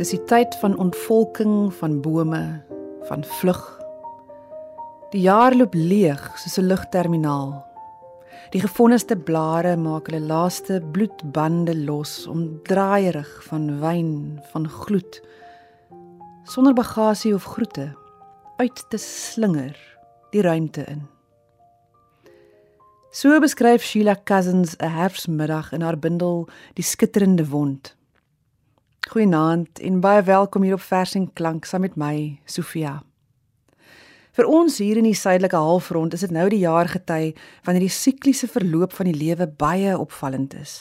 Dis die tyd van ontvolking van bome, van vlug. Die jaar loop leeg soos 'n lugterminaal. Die gefonniste blare maak hulle laaste bloedbande los om draaierig van wyn, van gloed sonder bagasie of groete uit te slinger die ruimte in. So beskryf Sheila Cousins 'n herfsmiddag in haar bundel Die skitterende wond. Goeienaand en baie welkom hier op Vers en Klank saam met my, Sofia. Vir ons hier in die suidelike halfrond is dit nou die jaargety wanneer die sikliese verloop van die lewe baie opvallend is.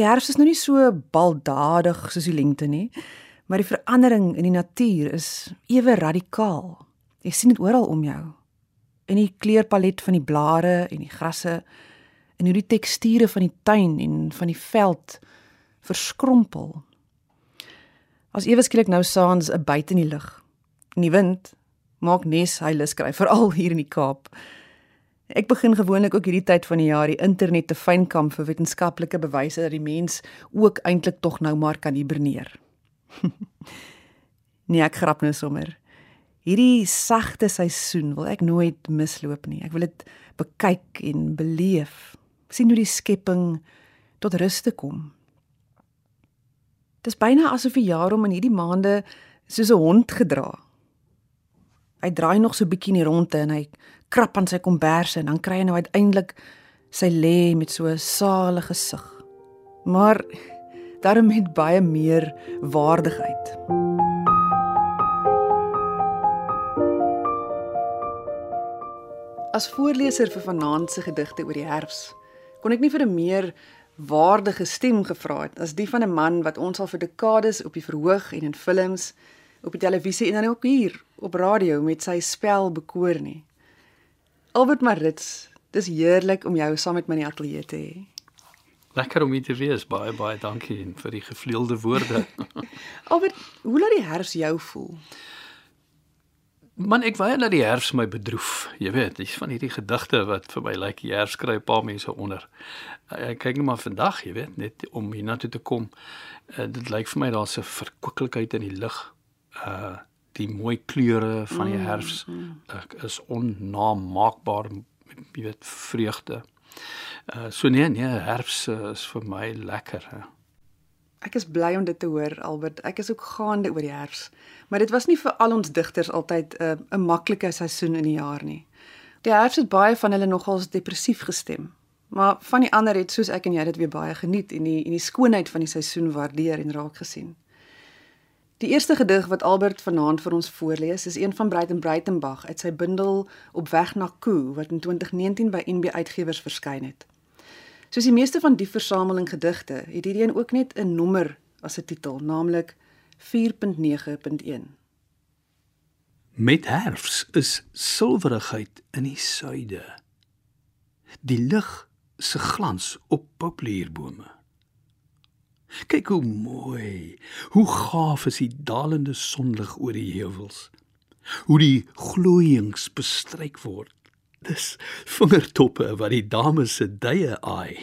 Die herfs is nou nie so baldadig soos die lente nie, maar die verandering in die natuur is ewe radikaal. Jy sien dit oral om jou. In die kleurpalet van die blare en die grasse en hoe die teksture van die tuin en van die veld verskrompel. As ewe skielik nou saans 'n buite in die lug. En die wind maak nes hy lus kry veral hier in die Kaap. Ek begin gewoonlik ook hierdie tyd van die jaar die internet te fynkamp vir wetenskaplike bewyse dat die mens ook eintlik tog nou maar kan hiberneer. nee, ek grap nou sommer. Hierdie sagte seisoen wil ek nooit misloop nie. Ek wil dit bekyk en beleef. sien hoe die skepping tot rus te kom. Dis byna asof die jaar om in hierdie maande soos 'n hond gedra Hy draai nog so bietjie in die ronde en hy krap aan sy komberse en dan kry hy nou uiteindelik sy lê met so 'n salige gesig. Maar daarom met baie meer waardigheid. As voorleser vir vanaand se gedigte oor die herfs, kon ek nie vir 'n meer waardige stem gevra het as die van 'n man wat ons al vir dekades op die verhoog en in films op die televisie en dan ook hier op radio met sy spel bekoor nie. Albert Marits, dis heerlik om jou saam met my in die ateljee te hê. Lekker om hier te wees. Baie baie dankie vir die gevleelde woorde. Albert, hoe laat die herfs jou voel? Man, ek wou net die herfs my bedroef. Jy weet, dis van hierdie gedigte wat vir my lyk like, die herfs kry 'n paar mense onder. Ek kyk net maar vandag, jy weet, net om hiernatoe te kom. Uh, dit lyk vir my daar's 'n verkwikkelikheid in die lug uh die mooi kleure van die herfs ek is onnaambaar jy weet vreugde. Uh so nee nee herfs is vir my lekker hè. Ek is bly om dit te hoor Albert. Ek is ook gaande oor die herfs. Maar dit was nie vir al ons digters altyd 'n uh, maklike seisoen in die jaar nie. Die herfs het baie van hulle nogals depressief gestem. Maar van die ander het soos ek en jy dit weer baie geniet en die en die skoonheid van die seisoen waardeer en raak gesien. Die eerste gedig wat Albert vanaand vir ons voorlees, is een van Breiten Breitenberg uit sy bundel Op weg na Koo wat in 2019 by NB Uitgewers verskyn het. Soos die meeste van die versameling gedigte, het hierdie een ook net 'n nommer as 'n titel, naamlik 4.9.1. Met herfs is silwerigheid in die suide. Die lig se glans op populierbome. Kyk hoe mooi. Hoe gaaf is die dalende sonlig oor die heuwels. Hoe die glooiings bestryk word. Dis vingertoppe wat die dames se duie aai.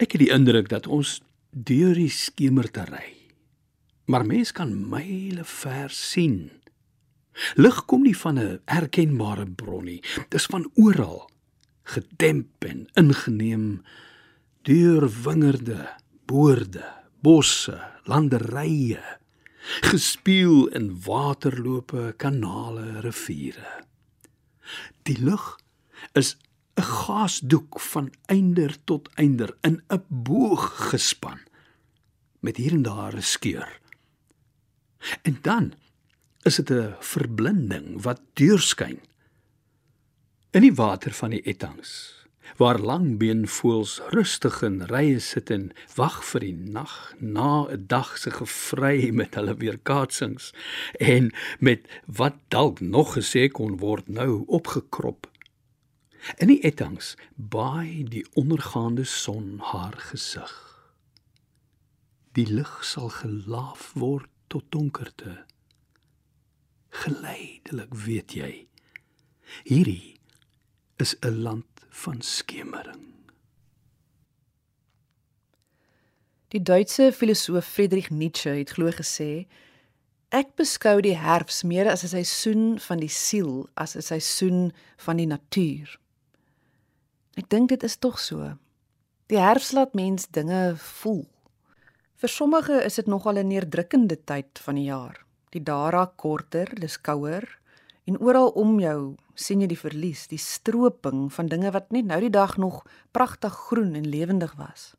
Ek het die indruk dat ons deur die skemer te ry. Maar mens kan myle ver sien. Lig kom nie van 'n erkenbare bron nie. Dis van oral gedemp en ingeneem deur wingerde, boorde, bosse, landerye, gespeel in waterlope, kanale, riviere. Die lug is 'n gasdoek van einder tot einder in 'n boog gespan met hier en daar 'n skeur. En dan is dit 'n verblinding wat deurskyn in die water van die etangs waar langbeenvoëls rustig in rye sit en wag vir die nag na 'n dag se gevry met hulle weerkaatsings en met wat dalk nog gesê kon word nou opgekrop. In die etangs baai die ondergaande son haar gesig. Die lig sal gelaaf word tot donkerte. Geleidelik weet jy. Hierdie is 'n land van skemering. Die Duitse filosoof Friedrich Nietzsche het glo gesê: Ek beskou die herfs meer as 'n seisoen van die siel as 'n seisoen van die natuur. Ek dink dit is tog so. Die herfs laat mens dinge voel. Vir sommige is dit nogal 'n neerdrukkende tyd van die jaar. Die dae raak korter, dis kouer en oral om jou sien jy die verlies, die stroping van dinge wat net nou die dag nog pragtig groen en lewendig was.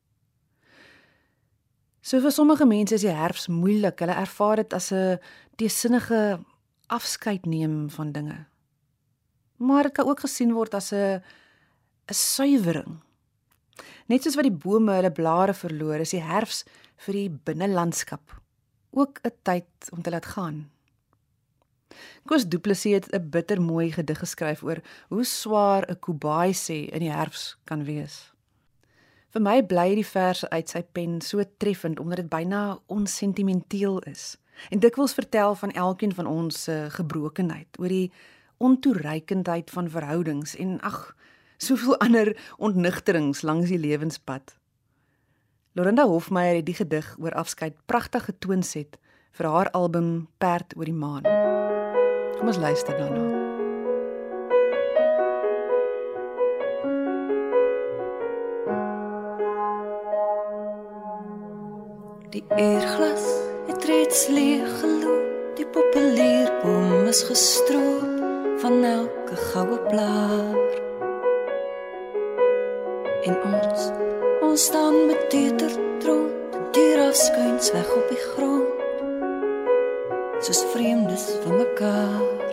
So vir sommige mense is die herfs moeilik. Hulle ervaar dit as 'n teesinnige afskeid neem van dinge. Maar dit kan ook gesien word as 'n 'n suiwering. Net soos wat die bome hulle blare verloor, is die herfs vir die binnelandskap ook 'n tyd om te laat gaan. Koos Du Plessis het 'n bittermooi gedig geskryf oor hoe swaar 'n kubai sê in die herfs kan wees. Vir my bly die verse uit sy pen so treffend omdat dit byna onsentimenteel is. En dikwels vertel van elkeen van ons se gebrokenheid, oor die ontoereikendheid van verhoudings en ag, soveel ander ontnigterings langs die lewenspad. Lorinda Hofmeyer het die gedig oor afskeid pragtig getoonset vir haar album Perd oor die maan. Kom ons luister daarna. Die eerglas het reeds leeg geloop. Die populierboom is gestroop van elke goue blaar. En ons, ons staan met teeter trot, die raskuins weg op die grond. Soos vreemdes van mekaar.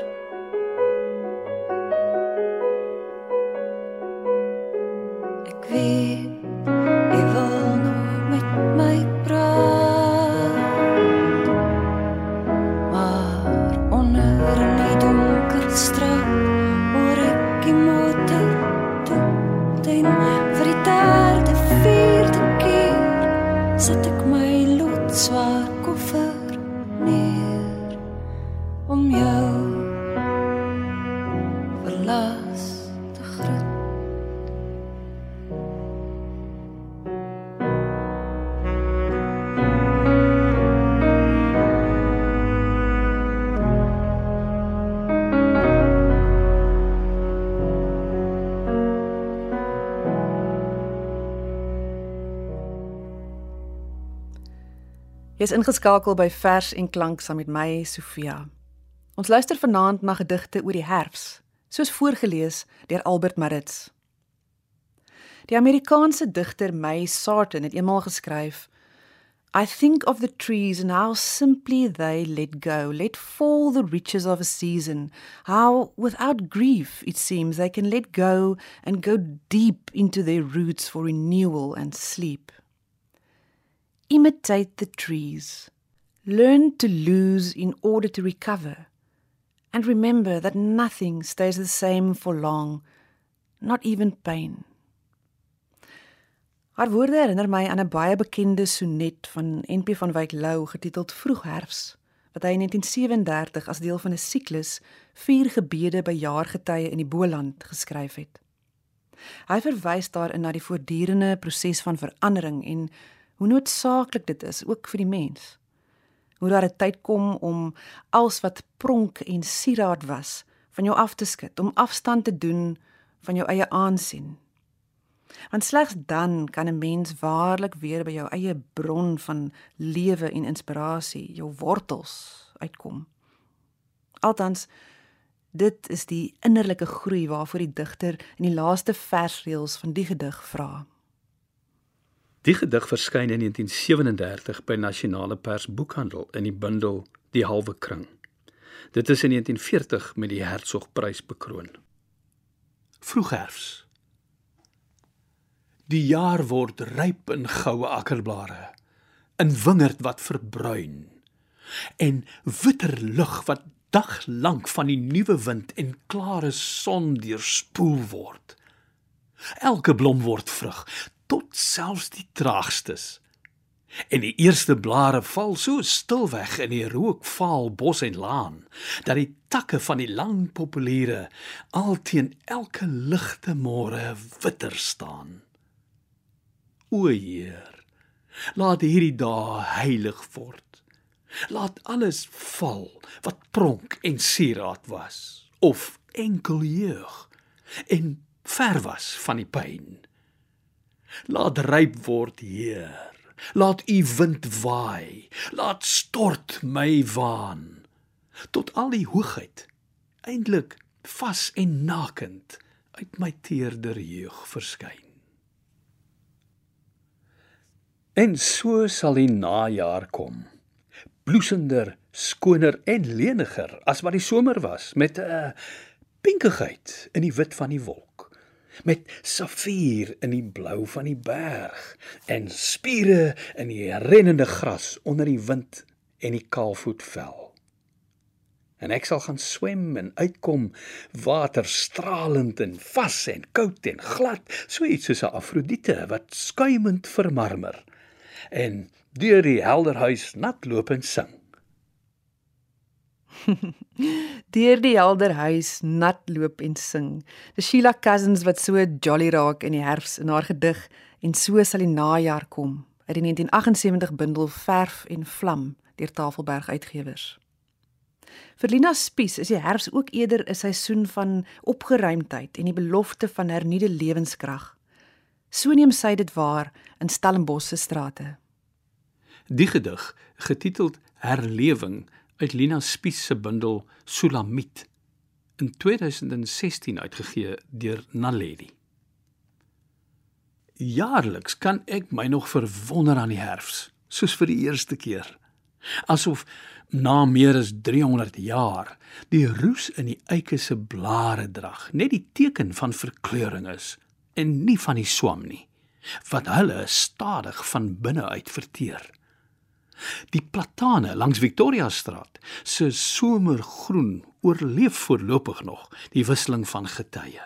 Jy's ingeskakel by Vers en Klank saam met my Sofia. Ons luister vanaand na gedigte oor die herfs, soos voorgeles deur Albert Maritz. Die Amerikaanse digter May Sarton het eenmaal geskryf: I think of the trees and how simply they let go, let fall the riches of a season, how without grief it seems they can let go and go deep into their roots for renewal and sleep. Imitate the trees. Learn to lose in order to recover. And remember that nothing stays the same for long, not even pain. Haar woorde herinner my aan 'n baie bekende sonnet van NP van Wyk Lou getiteld Vroegherfs wat hy in 1937 as deel van 'n siklus vier gebede by jaargetye in die Boland geskryf het. Hy verwys daarin na die voortdurende proses van verandering en hoe noodsaaklik dit is ook vir die mens. Hoe daar 'n tyd kom om alles wat pronk en sieraad was van jou af te skud, om afstand te doen van jou eie aansien. Want slegs dan kan 'n mens waarlik weer by jou eie bron van lewe en inspirasie, jou wortels uitkom. Altans dit is die innerlike groei waarvoor die digter in die laaste versreëls van die gedig vra. Die gedig verskyn in 1937 by Nasionale Pers Boekhandel in die bundel Die Halwe Kring. Dit is in 1940 met die Hertzogprys bekroon. Vroegherfs. Die jaar word ryp in goue akkerblare, in wingerd wat verbruin en witter lug wat daglank van die nuwe wind en klare son deurspoel word. Elke blom word vrug, tot selfs die traagstes. En die eerste blare val so stil weg in die rookvaal bos en laan dat die takke van die lang populiere alteen elke ligte môre witter staan. O Heer, Laat hierdie dae heilig word. Laat alles val wat pronk en sieraad was of enkel jeug en ver was van die pyn. Laat ryp word, Heer. Laat u wind waai. Laat stort my waan tot al die hoogheid eintlik vas en nakend uit my teerder jeug verskyn. En so sal die najaar kom. Bloesender, skoner en leniger as wat die somer was met 'n uh, pinkigheid in die wit van die wolk met safier in die blou van die berg en spiere in die rennende gras onder die wind en die kaalvoetvel en ek sal gaan swem en uitkom water stralend en vas en koud en glad so iets soos 'n afrodite wat skuimend vermarmer en deur die helder huis nat loop en sing deur die helder huis nat loop en sing die Sheila Cousins wat so jolly raak in die herfs in haar gedig en so sal die najaar kom uit die 1978 bundel verf en vlam deur Tafelberg uitgewers Vir Lina Spies is die herfs ook eerder 'n seisoen van opgeruimdheid en die belofte van hernuide lewenskrag. So neem sy dit waar in Stellenbosch se strate. Die gedig, getiteld Herlewing uit Lina Spies se bundel Sulamit, in 2016 uitgegee deur Naledi. Jaarliks kan ek my nog verwonder aan die herfs, soos vir die eerste keer. Asof na meer as 300 jaar die roes in die eike se blare drag net die teken van verkleuring is en nie van die swam nie wat hulle stadig van binne uit verteer die platane langs Victoria Straat se somergroen oorleef voorlopig nog die wisseling van getye.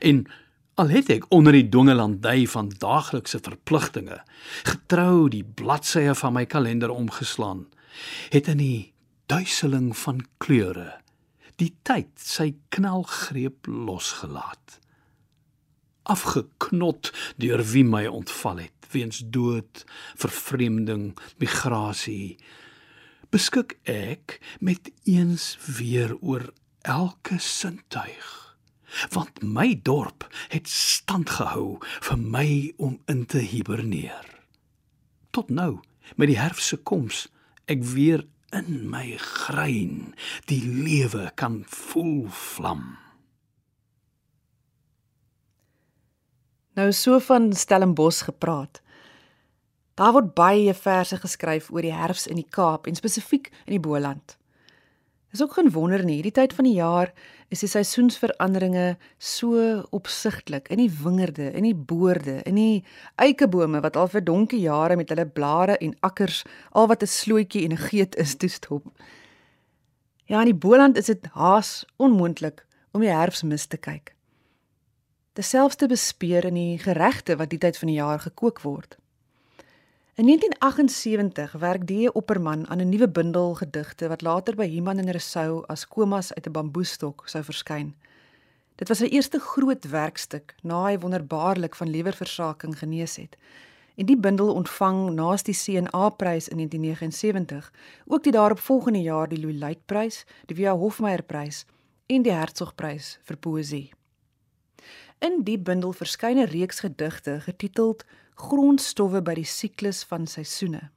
En al het ek onder die dongelanddy van daaglikse verpligtinge getrou die bladsye van my kalender omgeslaan het in die duiseling van kleure die tyd sy knelgreep losgelaat. Afgeknot deur wie my ontval het weens dood vervreemding migrasie beskik ek met eens weer oor elke sintuig want my dorp het stand gehou vir my om in te hiberneer tot nou met die herfse koms ek weer in my grein die lewe kan voel vlam. Nou so van Stellenbos gepraat. Daar word baie verse geskryf oor die herfs in die Kaap en spesifiek in die Boland. Dis ook geen wonder nie, hierdie tyd van die jaar is die seisoensveranderinge so opsigtelik in die wingerde, in die boorde, in die eikebome wat al vir donkie jare met hulle blare en akkers al wat 'n slootjie en 'n geet is toestop. Ja, in die Boland is dit haas onmoontlik om die herfsmis te kyk. Terselfs te bespeer in die geregte wat die tyd van die jaar gekook word. In 1978 werk die Opperman aan 'n nuwe bundel gedigte wat later by Human en Rousseau as komas uit 'n bamboestok sou verskyn. Dit was sy eerste groot werkstuk na hy wonderbaarlik van lewerversaking genees het. En die bundel ontvang naas die CNA-prys in 1979 ook die daaropvolgende jaar die Louis Luit-prys, die W.A. Hofmeyer-prys en die Hertzog-prys vir poësie. In die bundel verskyn 'n reeks gedigte getiteld grondstowwe by die siklus van seisoene.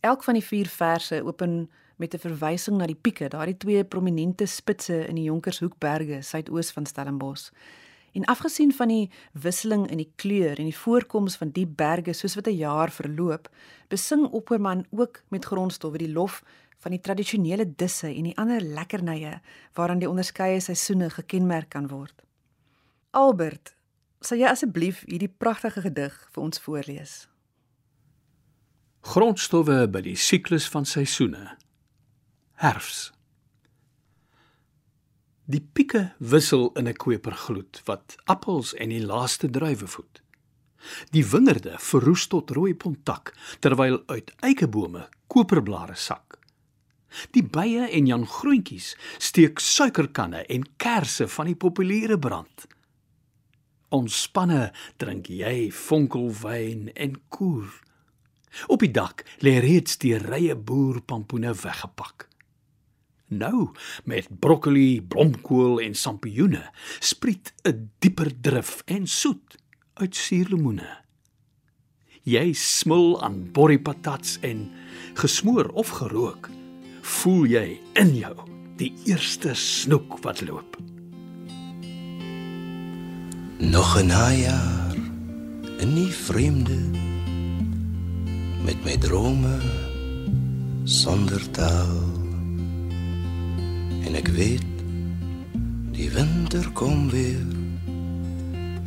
Elk van die vier verse open met 'n verwysing na die pieke, daardie twee prominente spitse in die Jonkershoekberge suidoos van Stellenbosch. En afgesien van die wisseling in die kleur en die voorkoms van die berge soos wat 'n jaar verloop, besing Opperman ook met grondstowwe die lof van die tradisionele disse en die ander lekkernye waaraan die onderskeie seisoene gekenmerk kan word. Albert, Sal jy asseblief hierdie pragtige gedig vir ons voorlees? Grondstowwe by die siklus van seisoene. Herfs. Die pieke wissel in 'n kopergloed wat appels en die laaste druiwe voed. Die wingerde verroes tot rooi pontak terwyl uit eikebome koperblare sak. Die bye en jan groentjies steek suikerkanne en kersse van die populiere brand Ontspanne drink jy fonkelwyn en koer. Op die dak lê reeds die rye boerpampoene weggepak. Nou, met broccoli, blomkool en sampioene, spriet 'n dieper drif en soet uit suurlemoene. Jy smil aan borriepatats en gesmoor of gerook, voel jy in jou die eerste snoek wat loop. Nog 'n najaar in die vreemde met my drome sonder taal. En ek weet die winter kom weer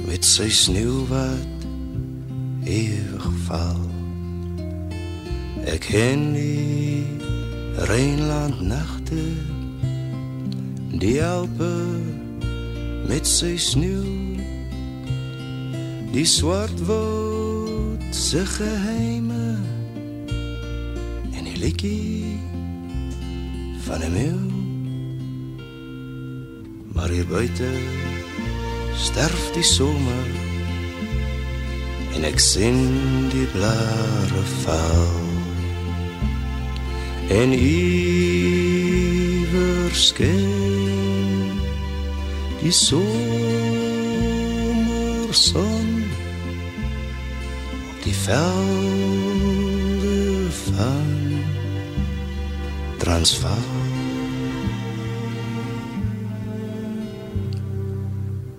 met sy sneeu wat ewig val. Ek ken die Rheinland nagte die Alpe met sy sneeu die swart woud se geheime. En die liedjie van 'n meeu maar hier buite sterf die somer. En ek sien die blare val en iewers skyn die somerson op die velde van Transvaal.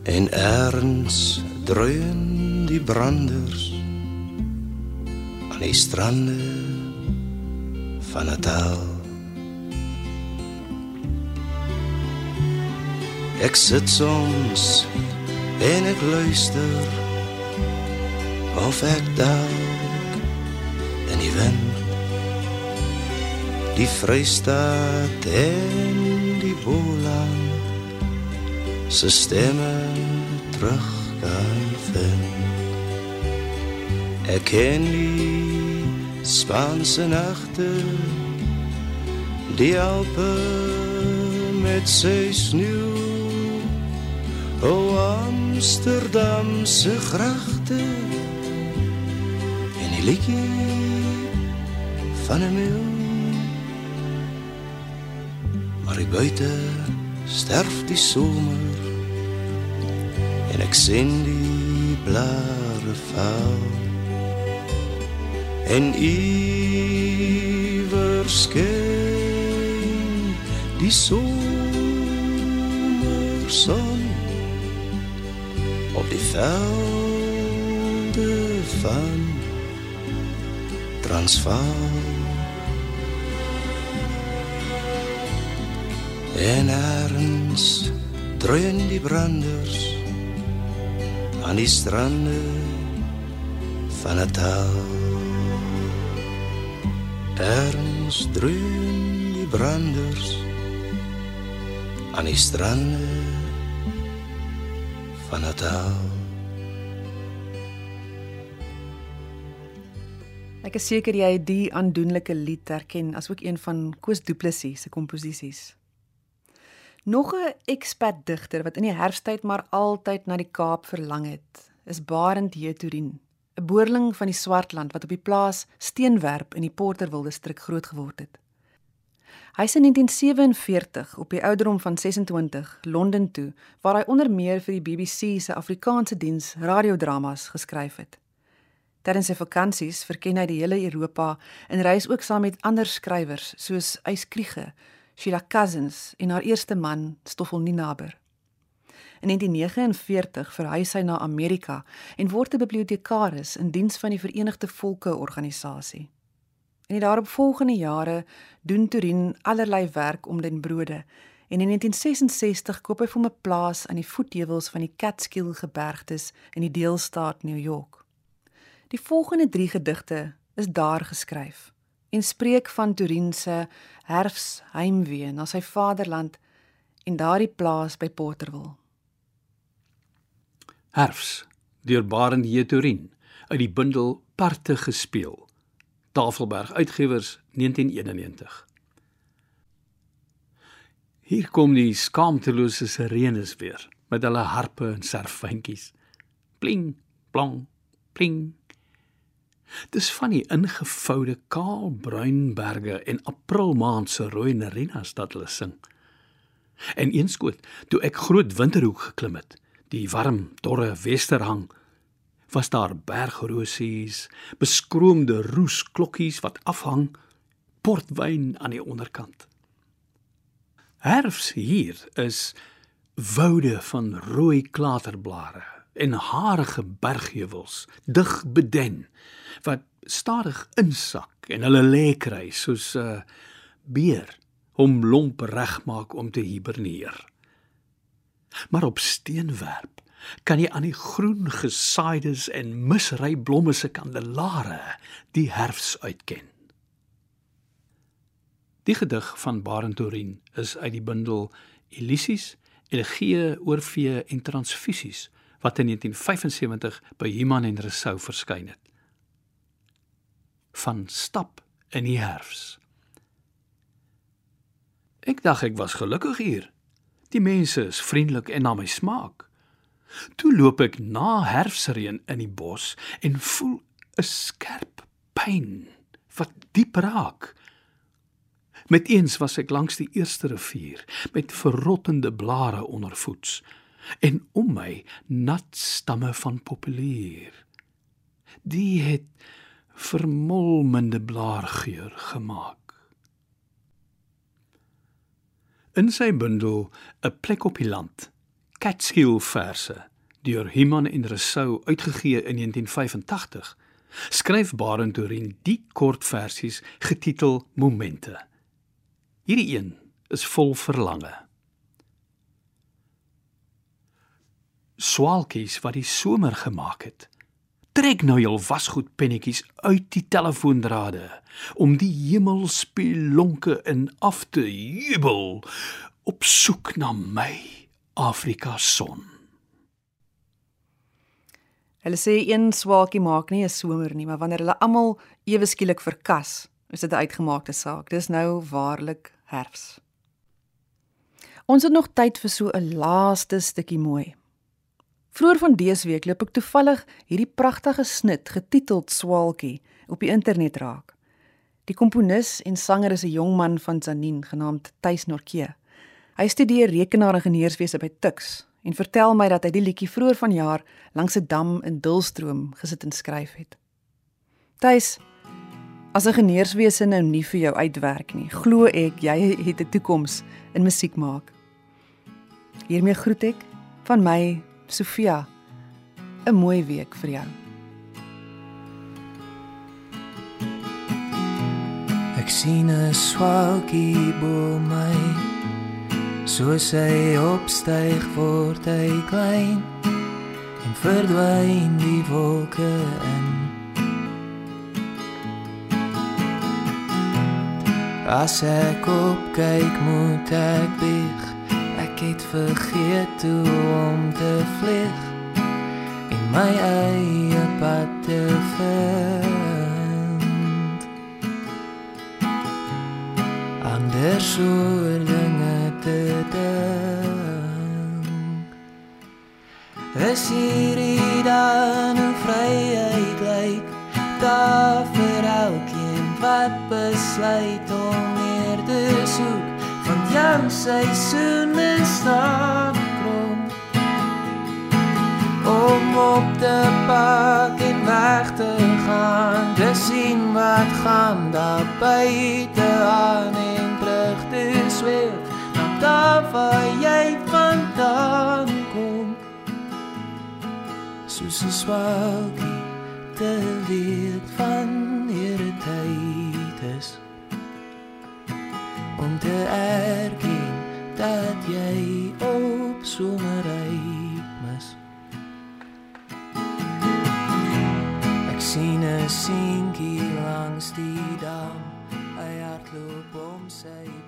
En erns dreun die branders aan die strande van Natal ek sit soms en ek luister of ek dalk in die wind die Vrystaat en die Boland se stemme terug kan vind. Ek ken die Spaanse nagte, die Alpe met sy sneeu, o Amsterdam se gragte en die liedjie van 'n meeu. Maar die buite sterf die somer en ek sien die blare val en iewers skyn die somerson op die velde van Transvaal En ergens dreun die branders aan die strande van Natal. Ergens dreun die branders aan die strande van Natal. Ek is seker jy het die aandoenlike lied herken as ook een van Koos Du Plessis se komposisies. Nog 'n expat digter wat in die herfsttyd maar altyd na die Kaap verlang het, is Barend Jeturin, 'n boerling van die Swartland wat op die plaas Steenwerp in die Porterville distrik groot geword het. Hy is in 1947 op die ouderdom van 26 Londen toe, waar hy onder meer vir die BBC se Afrikaanse diens radiodramas geskryf het. Terwyl sy vakansies verken hy die hele Europa en reis ook saam met ander skrywers soos Ys Kriege, Sheila Cousins en haar eerste man, Stoffel Ninaber. In 1949 verhuis hy na Amerika en word 'n bibliotekaris in diens van die Verenigde Volke organisasie. In die daaropvolgende jare doen Turin allerlei werk om den brode en in 1966 koop hy vir 'n plaas aan die voetheuwels van die Catskill gebergtes in die deelstaat New York. Die volgende 3 gedigte is daar geskryf en spreek van Turin se herfsheimwee na sy vaderland en daardie plaas by Porterville. Herfs deur Barend Jeturin uit die bundel Parte gespeel. Tafelberg Uitgewers 1991. Hier kom die skaamtelose sirenes weer met hulle harpe en serfyntjies. Pling, plong, pling. Dis van die ingevoude kaalbruin berge en aprilmaand se rooi narinas wat hulle sing. En eenskoot, toe ek groot winterhoek geklim het, die warm, dorre westerhang, was daar bergrosies, beskroomde roesklokkies wat afhang, portwyn aan die onderkant. Herfs hier is woude van rooi klaterblare en harige bergheuwels, dig beden wat stadig insak en hulle lê kry soos 'n uh, beer hom lomp regmaak om te hiberneer. Maar op steenwerp kan jy aan die groen gesaaides en misry blomme se kandelare die herfs uitken. Die gedig van Barentorin is uit die bundel Elisies, Elegie oor vee en transfusies wat in 1975 by Human en Resou verskyn het. Van stap in die herfs. Ek dink ek was gelukkig hier. Die mense is vriendelik en na my smaak. Toe loop ek na herfsreën in die bos en voel 'n skerp pyn wat diep raak. Met eens was ek langs die eerste rivier met verrottende blare ondervoets en om my nat stamme van populier. Die het vermolmende blaargeur gemaak. In sy bundel 'n plek op die land, Catskill verse deur Himan en Resou uitgegee in 1985, skryf Barentorin die kortversies getitel Momente. Hierdie een is vol verlange. swaalkies wat die somer gemaak het. Trek nou jou wasgoed pennetjies uit die telefoondrade om die hemelspelonke in af te jubel op soek na my Afrika son. Hulle sê een swaalkie maak nie 'n somer nie, maar wanneer hulle almal ewe skielik verkas, is dit 'n uitgemaakte saak. Dis nou waarlik herfs. Ons het nog tyd vir so 'n laaste stukkie mooi. Vroeger van dese week loop ek toevallig hierdie pragtige snit getiteld Swaalkie op die internet raak. Die komponis en sanger is 'n jong man van Zanin genaamd Tuis Norke. Hy studeer rekenaaringenieurswese by Tuks en vertel my dat hy die liedjie vroeër vanjaar langs 'n dam in Dulstroom gesit en skryf het. Tuis As 'n ingenieurswese nou nie vir jou uitwerk nie, glo ek jy het 'n toekoms in musiek maak. Hiermee groet ek van my Sofia, 'n mooi week vir jou. Ek sien 'n swaalkie bo my. Soos hy opstyg word hy klein en verdwyn die wolke in. As ek kyk moet ek bieg Ek het vergeet hoe om te vlieg en my eie pad te vind. Anders soor dinge te dink. Es hierdie dan een vryheid lyk, daar vir elkeen wat besluit om meer te soek jou seisoene staan krom om op te pak en weg te gaan te sien wat gaan daar buite aan. En terug te sweef na daar waar jy vandaan kom soos 'n swaalkie te weet van hierdie tyd te erken dat jy op someryp mis. Ek sien 'n seentjie langs die dam, hy hardloop om sy